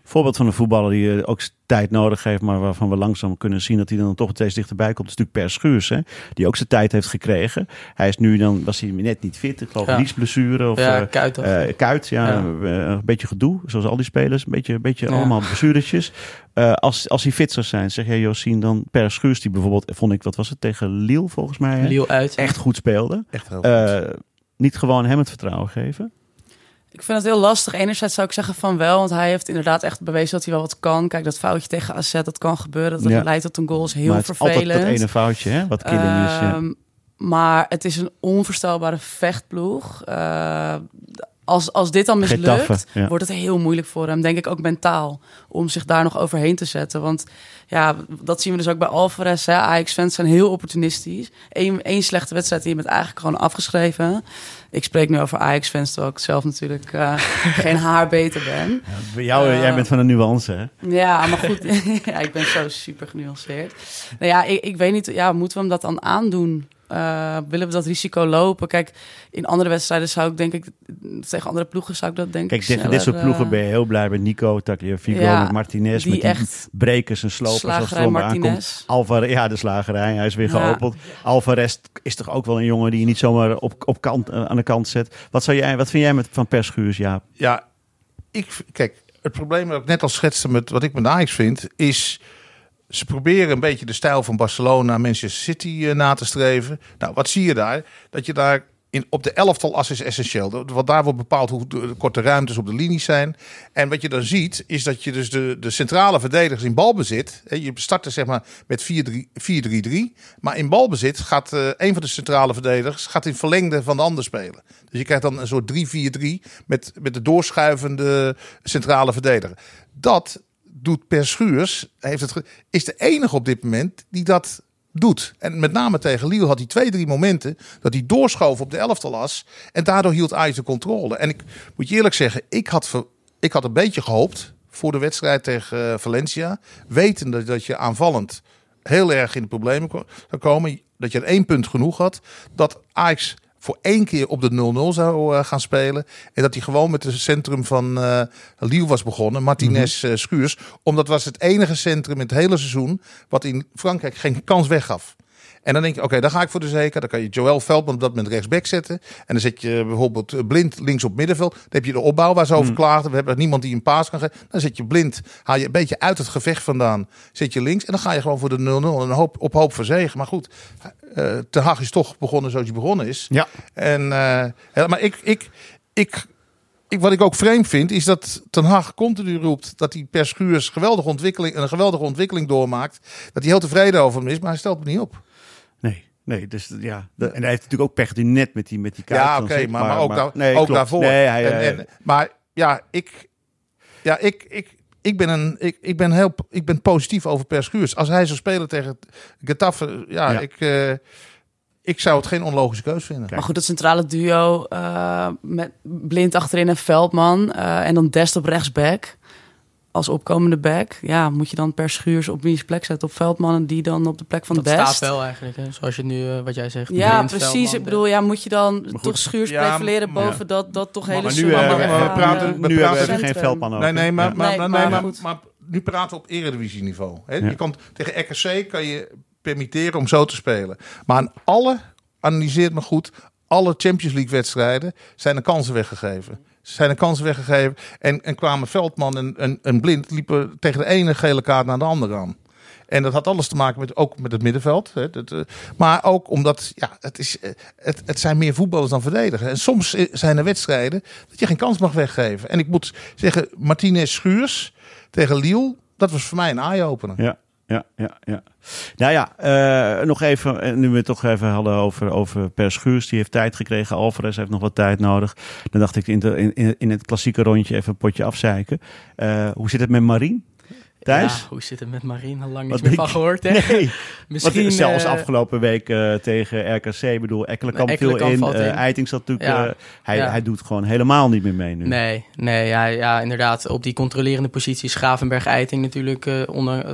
Voorbeeld van een voetballer die ook tijd nodig heeft, maar waarvan we langzaam kunnen zien dat hij dan toch steeds dichterbij komt. is natuurlijk Per Schuurs, hè, die ook zijn tijd heeft gekregen. Hij is nu dan, was hij net niet fit, ik geloof ja. liesblessure. Of, ja, kuit. Uh, kuit, ja. ja. een beetje gedoe, zoals al die spelers. Een beetje, een beetje ja. allemaal blessuretjes. Uh, als, als hij fit zou zijn, zeg jij Josien, dan Per Schuurs, die bijvoorbeeld, vond ik, wat was het, tegen Lille volgens mij. Lille uit. Echt goed speelde. Echt heel goed. niet gewoon hem het vertrouwen geven. Ik vind het heel lastig. Enerzijds zou ik zeggen van wel, want hij heeft inderdaad echt bewezen dat hij wel wat kan. Kijk, dat foutje tegen AZ, dat kan gebeuren. Dat ja. leidt tot een goal, is heel maar het vervelend. Is altijd dat ene foutje, hè? Wat killing is. Ja. Maar het is een onvoorstelbare vechtploeg. Uh, als, als dit dan mislukt, Getafe, ja. wordt het heel moeilijk voor hem, denk ik ook mentaal, om zich daar nog overheen te zetten. Want ja, dat zien we dus ook bij Alvarez. Hè. Ajax-fans zijn heel opportunistisch. Eén, één slechte wedstrijd die je bent eigenlijk gewoon afgeschreven. Ik spreek nu over Ajax-fans, terwijl ik zelf natuurlijk uh, geen haar beter ben. Ja, bij jou, uh, jij bent van een nuance, hè? Ja, maar goed. ja, ik ben zo super genuanceerd. Nou ja, ik, ik weet niet, ja, moeten we hem dat dan aandoen? Uh, willen we dat risico lopen? Kijk, in andere wedstrijden zou ik denk ik tegen andere ploegen zou ik dat denken. Kijk, tegen dit soort ploegen ben je heel blij met Nico, Tagliafico, ja, met Martinez, die met die echt brekers en slopers als het aankomt. Alvarez, ja, de slagerij, hij is weer ja. geopend. Alvarez is toch ook wel een jongen die je niet zomaar op, op kant, uh, aan de kant zet. Wat, zou jij, wat vind jij met van Perschuurs, ja? Ja, ik kijk, het probleem dat ik net al schetste met wat ik met Ajax vind, is ze proberen een beetje de stijl van Barcelona, Manchester City uh, na te streven. Nou, wat zie je daar? Dat je daar in, op de elftal as is essentieel. Want daar wordt bepaald hoe de, korte ruimtes op de linies zijn. En wat je dan ziet, is dat je dus de, de centrale verdedigers in balbezit. Hè, je start er zeg maar met 4-3-3. Maar in balbezit gaat uh, een van de centrale verdedigers gaat in verlengde van de ander spelen. Dus je krijgt dan een soort 3-4-3 met, met de doorschuivende centrale verdediger. Dat doet Per Schuurs, heeft het, is de enige op dit moment die dat doet. En met name tegen Lille had hij twee, drie momenten dat hij doorschoof op de elftal as. En daardoor hield Ajax de controle. En ik moet je eerlijk zeggen, ik had, ik had een beetje gehoopt voor de wedstrijd tegen uh, Valencia. Wetende dat je aanvallend heel erg in de problemen zou komen. Dat je er één punt genoeg had. Dat Ajax voor één keer op de 0-0 zou uh, gaan spelen. En dat hij gewoon met het centrum van uh, was begonnen. Martinez uh, Schuurs. Omdat was het enige centrum in het hele seizoen. wat in Frankrijk geen kans weggaf. En dan denk je, oké, okay, dan ga ik voor de zeker. Dan kan je Joël Veldman op dat moment rechtsback zetten. En dan zet je bijvoorbeeld blind links op middenveld. Dan heb je de opbouw waar ze over klaagden. We hebben niemand die een paas kan geven. Dan zet je blind, haal je een beetje uit het gevecht vandaan. Zet je links en dan ga je gewoon voor de 0-0. En hoop, op hoop verzegen. Maar goed, uh, Ten Hag is toch begonnen zoals hij begonnen is. Ja. En, uh, maar ik, ik, ik, ik, wat ik ook vreemd vind, is dat Ten Hag continu roept dat hij per schuurs geweldige ontwikkeling, een geweldige ontwikkeling doormaakt. Dat hij heel tevreden over hem is, maar hij stelt me niet op. Nee. Nee, dus ja. De, en hij heeft natuurlijk ook pech die net met die, met die kaart. Ja, oké, okay, maar, maar, maar, ook, maar daar, nee, ook daarvoor. Nee, hij, en, en, maar ja, ik, ja, ik, ik, ik ben, een, ik, ik ben heel ik ben positief over Per Schuurs. Als hij zou spelen tegen Getafe, ja, Ja. Ik, eh, ik zou het geen onlogische keus vinden. Maar goed, het centrale duo eh, met Blind achterin en Veldman. eh, en dan Dest op rechtsback. Als opkomende back. Ja, moet je dan per schuurs op wiens plek zetten op Veldman en die dan op de plek van dat Dest? staat wel eigenlijk, hè? zoals je nu, eh, wat jij zegt. Ja, precies. Veldman, Ik bedoel, ja, moet je dan goed, toch schuurs ja, prevaleren maar- boven dat, dat toch hele maar nu, summa eh, we- we praten- we nu hebben we praten- even geen veldman over. Nee, nee, maar, Ja. maar, Nee, maar, maar nee, maar, maar nu praten we op eredivisieniveau. Hè? Ja. Je kan, tegen RKC kan je permitteren om zo te spelen. Maar aan alle, analyseert me goed, alle Champions League wedstrijden zijn er kansen weggegeven. Zijn er kansen weggegeven en, en kwamen Veldman en, en, Blind liepen tegen de ene gele kaart naar de andere aan. En dat had alles te maken met, ook met het middenveld. Hè. Dat, eh, maar ook omdat ja, het, is, eh, het, het zijn meer voetballers dan verdedigers. En soms eh, zijn er wedstrijden dat je geen kans mag weggeven. En ik moet zeggen, Martinez Schuurs tegen Lille, dat was voor mij een eye-opener. Ja, ja, ja, ja. Nou ja, eh, nog even, eh, nu we het toch even hadden over, over Per Schuurs. Die heeft tijd gekregen. Alvarez heeft nog wat tijd nodig. Dan dacht ik in, in, in het klassieke rondje even een potje afzeiken. Eh, hoe zit het met Marien? Thijs? Ja, hoe zit het met Marien? Al lang Wat niets meer van gehoord. Hè? Nee, Misschien want zelfs eh, afgelopen week eh, tegen RKC. Ik bedoel, Ekkelenkamp viel Ekkelenkamp in. eh Eiting zat natuurlijk... Ja. eh, hij, Ja. hij doet gewoon helemaal niet meer mee nu. Nee, nee ja, ja, inderdaad. Op die controlerende positie is Gravenberg-Eiting natuurlijk... eh, onder, eh,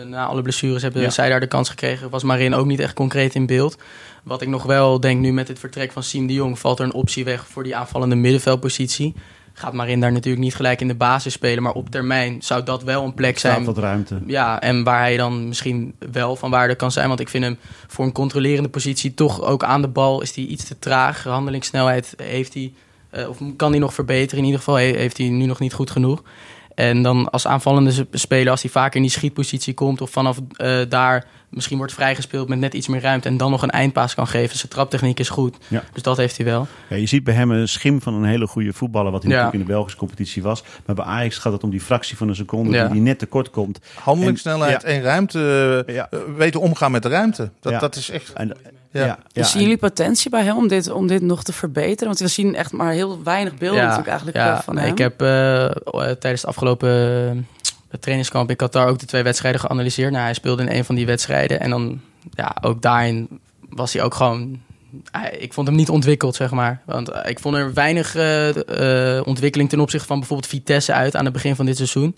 eh, na alle blessures hebben zij daar de kans gekregen. Was Marin ook niet echt concreet in beeld. Wat ik nog wel denk nu met het vertrek van Siem de Jong... valt er een optie weg voor die aanvallende middenveldpositie. Gaat Marin daar natuurlijk niet gelijk in de basis spelen... maar op termijn zou dat wel een plek zijn... wat ruimte. Ja, en waar hij dan misschien wel van waarde kan zijn. Want ik vind hem voor een controlerende positie toch ook aan de bal is hij iets te traag. Handelingssnelheid heeft hij, eh, of kan hij nog verbeteren. In ieder geval he- heeft hij nu nog niet goed genoeg. En dan als aanvallende speler, als hij vaker in die schietpositie komt... of vanaf eh, daar misschien wordt vrijgespeeld met net iets meer ruimte... en dan nog een eindpaas kan geven. Zijn traptechniek is goed, Ja. dus dat heeft hij wel. Ja, je ziet bij hem een schim van een hele goede voetballer, wat hij Ja. natuurlijk in de Belgische competitie was. Maar bij Ajax gaat het om die fractie van een seconde Ja. die, die net tekort komt. Handelingssnelheid en, ruimte, eh, Ja. eh, weten omgaan met de ruimte. Dat, Ja. dat is echt... En, Ja. ja. Ja, Dus zien jullie potentie bij hem om dit, om dit nog te verbeteren? Want we zien echt maar heel weinig beelden natuurlijk eigenlijk ja, eh, van nee, hem. Ik heb tijdens het afgelopen eh, trainingskamp in Qatar ook de twee wedstrijden geanalyseerd. Nou, hij speelde in een van die wedstrijden. En dan, ja, ook daarin was hij ook gewoon... Ik vond hem niet ontwikkeld, zeg maar. Want eh, ik vond er weinig eh, eh, ontwikkeling ten opzichte van bijvoorbeeld Vitesse uit aan het begin van dit seizoen.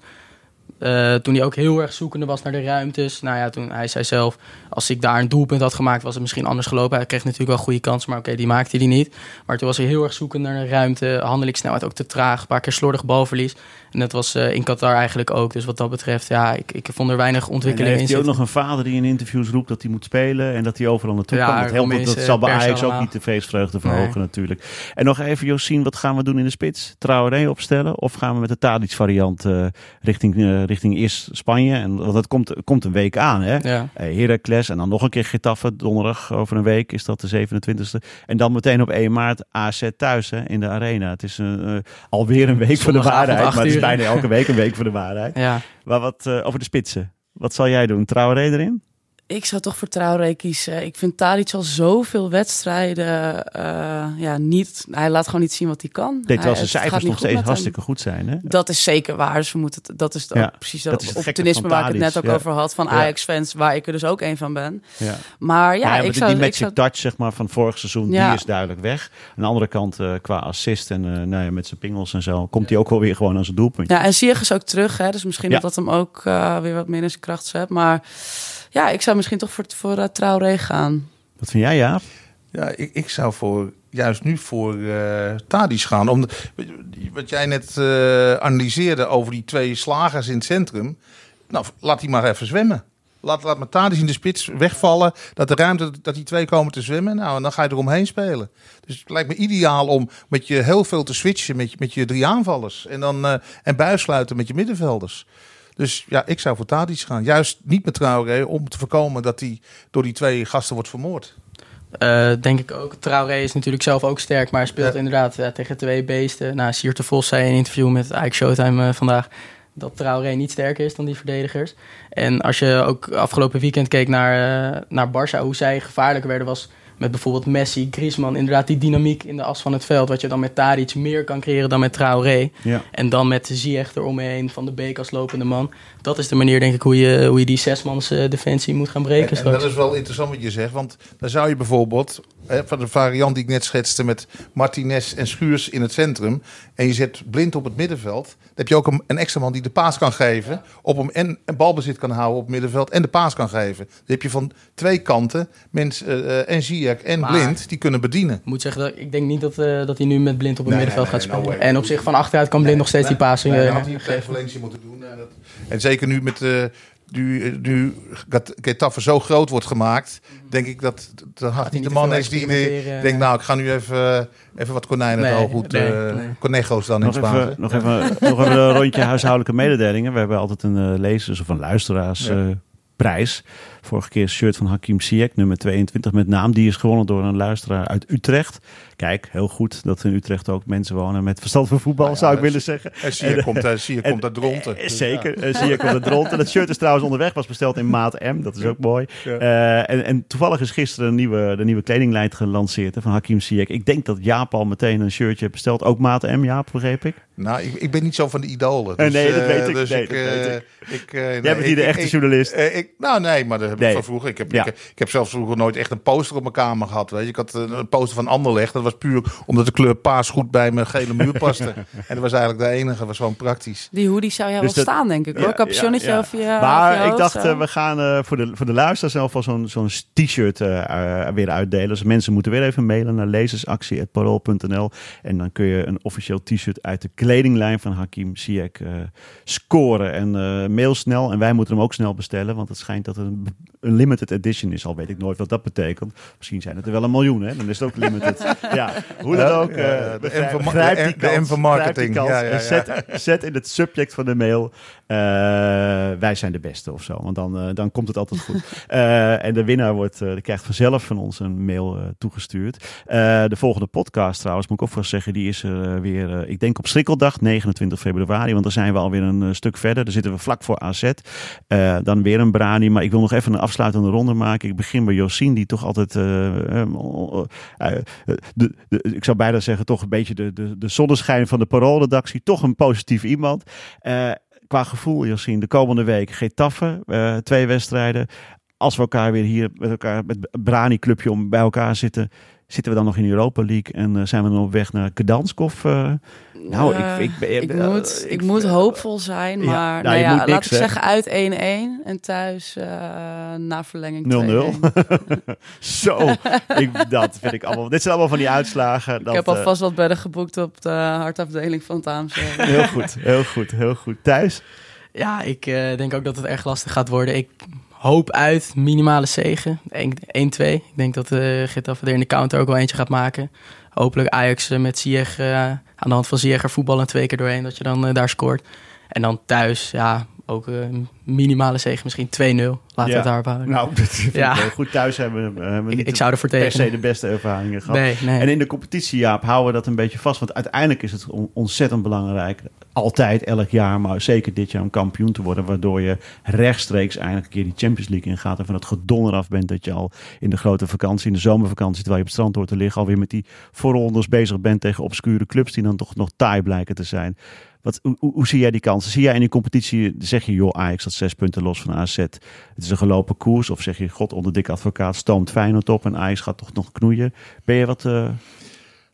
Toen hij ook heel erg zoekende was naar de ruimtes. Nou ja, toen hij zei zelf, als ik daar een doelpunt had gemaakt, was het misschien anders gelopen. Hij kreeg natuurlijk wel goede kansen, maar oké, die maakte hij niet. Maar toen was hij heel erg zoekend naar de ruimte. Handelingssnelheid ook te traag, een paar keer slordig balverlies. En dat was eh, in Qatar eigenlijk ook. Dus wat dat betreft, ja, ik, ik vond er weinig ontwikkeling in heeft hij ook nog een vader die in interviews roept dat hij moet spelen en dat hij overal naartoe Ja, kan. Dat, helpt, dat zal bij Ajax ook niet de feestvreugde verhogen natuurlijk. En nog even Josien, wat gaan we doen in de spits? Traoré opstellen of gaan we met de Tadic variant eh, richting, eh, richting eerst Spanje? En want dat komt, komt een week aan hè? Ja. Heracles en dan nog een keer Getafe, donderdag over een week is dat de 27e. En dan meteen op 1 maart AZ thuis hè, in de arena. Het is alweer een week voor de waarheid, maar het is uur. Bijna elke week een week voor de waarheid. ja. Maar wat eh, over de spitsen. Wat zal jij doen? Traoré erin? Ik zou toch voor Traoré kiezen. Ik vind Tadic al zoveel wedstrijden eh, ja, niet... Hij laat gewoon niet zien wat hij kan. Dit was de cijfers nog steeds hem. hartstikke goed zijn. Hè? Dat is zeker waar. Dus we moeten het, dat is Ja, precies dat dat, optimisme waar ik het net ook ja. over had van Ja. Ajax-fans, waar ik er dus ook een van ben. Ja. Maar ja, ik die, zou, die magic zou touch zeg maar, van vorig seizoen, die is duidelijk weg. Aan de andere kant, eh, qua assist en eh, nou ja, met zijn pingels en zo, komt hij ook wel weer gewoon aan zijn doelpunt. Ja, en Ziyech is ook terug, hè? dus misschien dat dat hem ook weer wat meer in zijn kracht zet. Maar ja, ik zou misschien toch voor, voor uh, Traoré gaan. Wat vind jij, Jaap? Ja, ik, ik zou voor, juist nu voor eh Tadic gaan. Om, wat jij net eh, analyseerde over die twee slagers in het centrum. Nou, laat die maar even zwemmen. Laat, laat met Tadic in de spits wegvallen. Dat de ruimte, dat die twee komen te zwemmen. Nou, en dan ga je eromheen spelen. Dus het lijkt me ideaal om met je heel veel te switchen met je, met je drie aanvallers. En dan eh, en buissluiten met je middenvelders. Dus ja, ik zou voor Tadic gaan. Juist niet met Traoré om te voorkomen dat hij door die twee gasten wordt vermoord. Eh, denk ik ook. Traoré is natuurlijk zelf ook sterk, maar speelt Ja. inderdaad ja, tegen twee beesten. Nou, Sierte Vos zei in een interview met Ike Showtime eh, vandaag dat Traoré niet sterker is dan die verdedigers. En als je ook afgelopen weekend keek naar, eh, naar Barça, hoe zij gevaarlijker werden, was met bijvoorbeeld Messi, Griezmann, inderdaad die dynamiek in de as van het veld, wat je dan met Tadic meer kan creëren dan met Traoré. Ja. En dan met Ziyech eromheen, Van de Beek als lopende man. Dat is de manier, denk ik, hoe je, hoe je die zesmans eh, defensie moet gaan breken En, en dat is wel interessant wat je zegt, want dan zou je bijvoorbeeld van de variant die ik net schetste met Martinez en Schuurs in het centrum en je zet blind op het middenveld, dan heb je ook een, een extra man die de paas kan geven, op hem en een balbezit kan houden op het middenveld en de paas kan geven. Dan heb je van twee kanten mensen eh, en Ziyech en Maar- blind die kunnen bedienen. Ik moet zeggen, dat, ik denk niet dat, eh, dat hij nu met Blind op het Nee, middenveld nee, gaat nee, spelen. en op zich van achteruit kan Blind nog steeds die paas Nee, eh, had hij tegen geven. Valencia moeten doen. En, dat- en zeker nu met eh nu, nu Get- Getafe zo groot wordt gemaakt, denk ik dat dat had hij niet de man is die denkt, eh. nou, ik ga nu even, even wat konijnen Nee, oog goed, nee, eh, nee. conejos dan in Nog Spaans. even, nog, even, nog even een rondje huishoudelijke mededelingen. We hebben altijd een eh, lezers- of een luisteraars Ja. Eh. Vorige keer shirt van Hakim Ziyech, nummer 22 met naam. Die is gewonnen door een luisteraar uit Utrecht. Kijk, heel goed dat in Utrecht ook mensen wonen met verstand van voetbal, Nou ja, zou ik dat willen zeggen. En Sier komt, uit- en- komt uit Dronten. Eh, Dus Zeker, eh, zie ik op het rond. En het shirt is trouwens onderweg, was besteld in maat M. Dat is ook mooi. Ja. Eh, en, en toevallig is gisteren een nieuwe, de nieuwe kledinglijn gelanceerd hè, van Hakim Ziyech. Ik denk dat Jaap al meteen een shirtje heeft besteld. Ook maat M, Jaap, begreep ik. Nou, ik, ik ben niet zo van de idolen. Eh, nee, dat eh, weet ik. Dus Nee, ik, dat eh, weet ik. eh, nee, bent hier de echte journalist. eh, ik, nou, nee, maar dat heb Nee. ik van vroeger. Ik heb, Ja. ik, ik heb zelfs vroeger nooit echt een poster op mijn kamer gehad. Weet je. Ik had eh, een poster van Anderlecht. Dat was puur omdat de kleur paars goed bij mijn gele muur paste. en dat was eigenlijk de enige. Dat was gewoon praktisch. Die hoodie zou jij Dus wel dat- staan, denk ik hoor. Ja, Capuchonnetje ja, je Maar je ik dacht, eh, we gaan eh, voor, de, voor de luisteraars zelf wel zo'n zo'n t-shirt weer uitdelen. Dus mensen moeten weer even mailen naar lezersactie.parool.nl. En dan kun je een officieel t-shirt uit de kledinglijn van Hakim Ziyech eh, scoren. En eh, mail snel. En wij moeten hem ook snel bestellen. Want het schijnt dat het een, een limited edition is. Al weet ik nooit wat dat betekent. Misschien zijn het er wel een miljoen. Hè? Dan is het ook limited. ja, hoe dan ook. eh, de begrijp- de die marketing. kans. Ja. Zet, zet in het subject van de mail. Eh, wij zijn de beste of zo. Want dan, eh, dan komt het altijd goed. Eh, en de winnaar wordt, die krijgt vanzelf van ons een mail toegestuurd. De volgende podcast trouwens, moet ik ook vast zeggen, die is er weer, ik denk op Schrikkeldag, 29 februari. Want dan zijn we alweer een stuk verder. Dan zitten we vlak voor AZ. Dan weer een Brani. Maar ik wil nog even een afsluitende ronde maken. Ik begin bij Josien, die toch altijd, eh, de, de, ik zou bijna zeggen, toch een beetje de, de, de zonneschijn van de paroolredactie. Toch een positief iemand. Eh, qua gevoel, Josien, de komende week Getafe, eh, twee wedstrijden. Als we elkaar weer hier met elkaar, met Brani clubje om bij elkaar zitten, zitten we dan nog in Europa League en eh, zijn we dan op weg naar Gdansk of... eh, nou, Eh, ik, ik, ben- ik, eh, moet, ik- ik moet hoopvol zijn, Ja, maar nou, nou ja, laat niks, ik hè? zeggen uit 1-1 en thuis eh, na verlenging 2-1. 0-0. Zo, ik, dat vind ik allemaal. Dit zijn allemaal van die uitslagen. Ik dat, heb eh, alvast wat bedden geboekt op de hartafdeling van het AMC. heel goed, heel goed, heel goed. Thuis? Ja, ik eh, denk ook dat het erg lastig gaat worden. Ik hoop uit minimale zegen. 1-2. Ik denk dat uh, Getafe er in de counter ook wel eentje gaat maken. Hopelijk Ajax uh, met Ziyech uh, aan de hand van Ziyech er voetballen twee keer doorheen. Dat je dan uh, daar scoort. En dan thuis, ja, ook een minimale zegen. Misschien 2-0. Laten Ja. we het daarop houden. Nou, dat vind Ja. ik heel goed. Thuis hebben we, eh, hebben ik, niet ik zou ervoor per se tegen. de beste ervaringen gehad. Nee, nee. En in de competitie, Jaap, houden we dat een beetje vast. Want uiteindelijk is het on- ontzettend belangrijk. Altijd, elk jaar, maar zeker dit jaar om kampioen te worden. Waardoor je rechtstreeks eigenlijk een keer die Champions League ingaat. En van het gedonder af bent dat je al in de grote vakantie, in de zomervakantie, terwijl je op het strand hoort te liggen, alweer met die voorrondes bezig bent tegen obscure clubs die dan toch nog taai blijken te zijn. Wat, hoe, hoe, hoe zie jij die kansen? Zie jij in die competitie, zeg je joh, Ajax staat zes punten los van AZ. Het is een gelopen koers. Of zeg je, god, onder dikke advocaat stoomt Feyenoord op en Ajax gaat toch nog knoeien. Ben je wat... uh,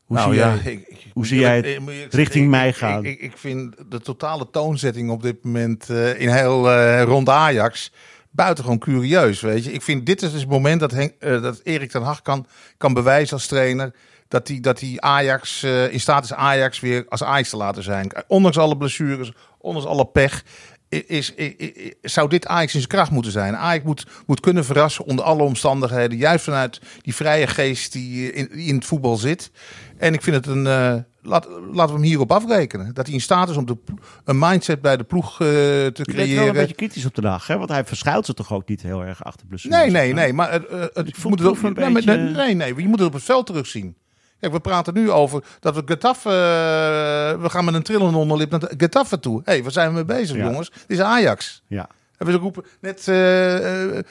hoe nou, zie ja, jij, ik, hoe zie jij het ik, richting ik, mij gaan? Ik, ik, vind de totale toonzetting op dit moment uh, in heel uh, rond Ajax buitengewoon curieus, weet je. Ik vind dit is het moment dat, Henk, uh, dat Erik ten Hag kan, kan bewijzen als trainer dat hij dat die Ajax uh, in staat is Ajax weer als Ajax te laten zijn. Ondanks alle blessures, ondanks alle pech, is, is, is, zou dit Ajax in zijn kracht moeten zijn. Ajax moet, moet kunnen verrassen onder alle omstandigheden, juist vanuit die vrije geest die in, die in het voetbal zit. En ik vind het een. Uh, laat, laten we hem hierop afrekenen. Dat hij in staat is om de, een mindset bij de ploeg uh, te je creëren. Je wel een beetje kritisch op de dag, hè? Want hij verschuilt ze toch ook niet heel erg achter blessures. Nee, nee, nee. Maar het, uh, moet het een nee, beetje... nee, nee, nee. Je moet het op het veld terugzien. Kijk, we praten nu over dat we Getafe... Uh, we gaan met een trillende onderlip naar Getafe toe. Hé, hey, waar zijn we mee bezig, Ja. jongens? Dit is Ajax. Ja. En we roepen net, eh, eh, eh,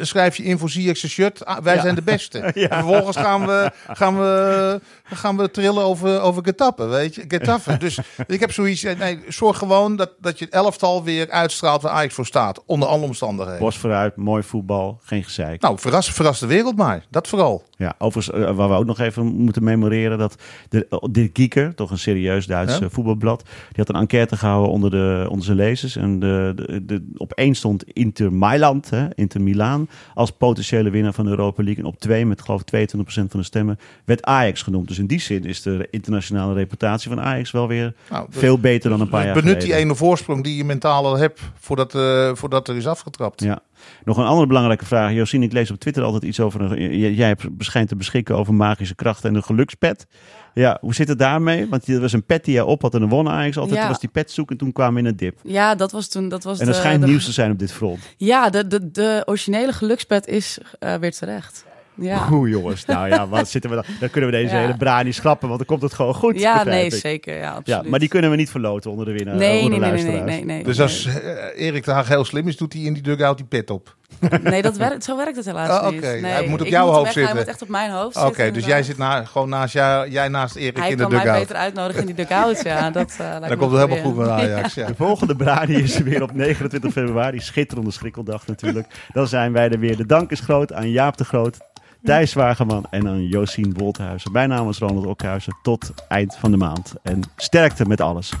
schrijf je in voor Ziyech's shirt. Ah, wij Ja. zijn de beste. Ja. Vervolgens gaan we, gaan we, gaan we trillen over, over Getafe, weet je. Getafe. dus ik heb zoiets, eh, nee, zorg gewoon dat, dat je het elftal weer uitstraalt waar Ajax voor staat. Onder alle omstandigheden. Bos vooruit, mooi voetbal, geen gezeik. Nou, verras, verras de wereld maar. Dat vooral. Ja, overigens, eh, waar we ook nog even moeten memoreren, dat de, eh, Dirk Kieker, toch een serieus Duits Ja. eh, voetbalblad, die had een enquête gehouden onder, de, onder zijn lezers. En de, de, de, op één stond Inter Mailand, hè, Inter Milaan, als potentiële winnaar van de Europa League. En op twee, met geloof ik 22% van de stemmen, werd Ajax genoemd. Dus in die zin is de internationale reputatie van Ajax wel weer Nou, veel beter dan een paar jaar Benut die geleden. ene voorsprong die je mentaal al hebt voordat, eh, voordat er is afgetrapt. Ja. Nog een andere belangrijke vraag. Josien, ik lees op Twitter altijd iets over... Een, jij hebt- schijnt te beschikken over magische krachten en een gelukspet. Ja, hoe zit het daarmee? Want er was een pet die jij op had en dan won Ajax altijd. Ja. Toen was die pet zoek en toen kwamen we in een dip. Ja, dat was toen. Dat was En dat de- schijnt de- nieuws te zijn op dit front. Ja, de, de, de originele gelukspet is eh, weer terecht. Ja, Oeh jongens, nou ja, wat zitten we dan? Dan kunnen we deze Ja. hele brani schrappen, want dan komt het gewoon goed. ja nee, ik. zeker. Ja, Ja, absoluut. maar die kunnen we niet verloten onder de winnaar. Nee, onder nee, de nee, nee, nee, nee. Dus als eh, Erik de Haag heel slim is, doet hij in die dugout die pet op. Nee, dat werkt, zo werkt het helaas Oh, niet. oké. Nee, Hij moet op jouw hoofd zitten. Hij moet echt op mijn hoofd Oké, zitten. dus jij zit na, gewoon naast jou, jij naast Erik Hij in de kan mij dugout. beter uitnodigen in die dugout, ja. Dat, eh, lijkt Dan komt het helemaal goed met Ajax. Ja. De volgende Brani is er weer op 29 februari. Schitterende schrikkeldag natuurlijk. Dan zijn wij er weer. De dank is groot aan Jaap de Groot, Thijs Wageman en aan Josien Bolthuizen. Mijn naam is Ronald Okhuizen. Tot eind van de maand. En sterkte met alles.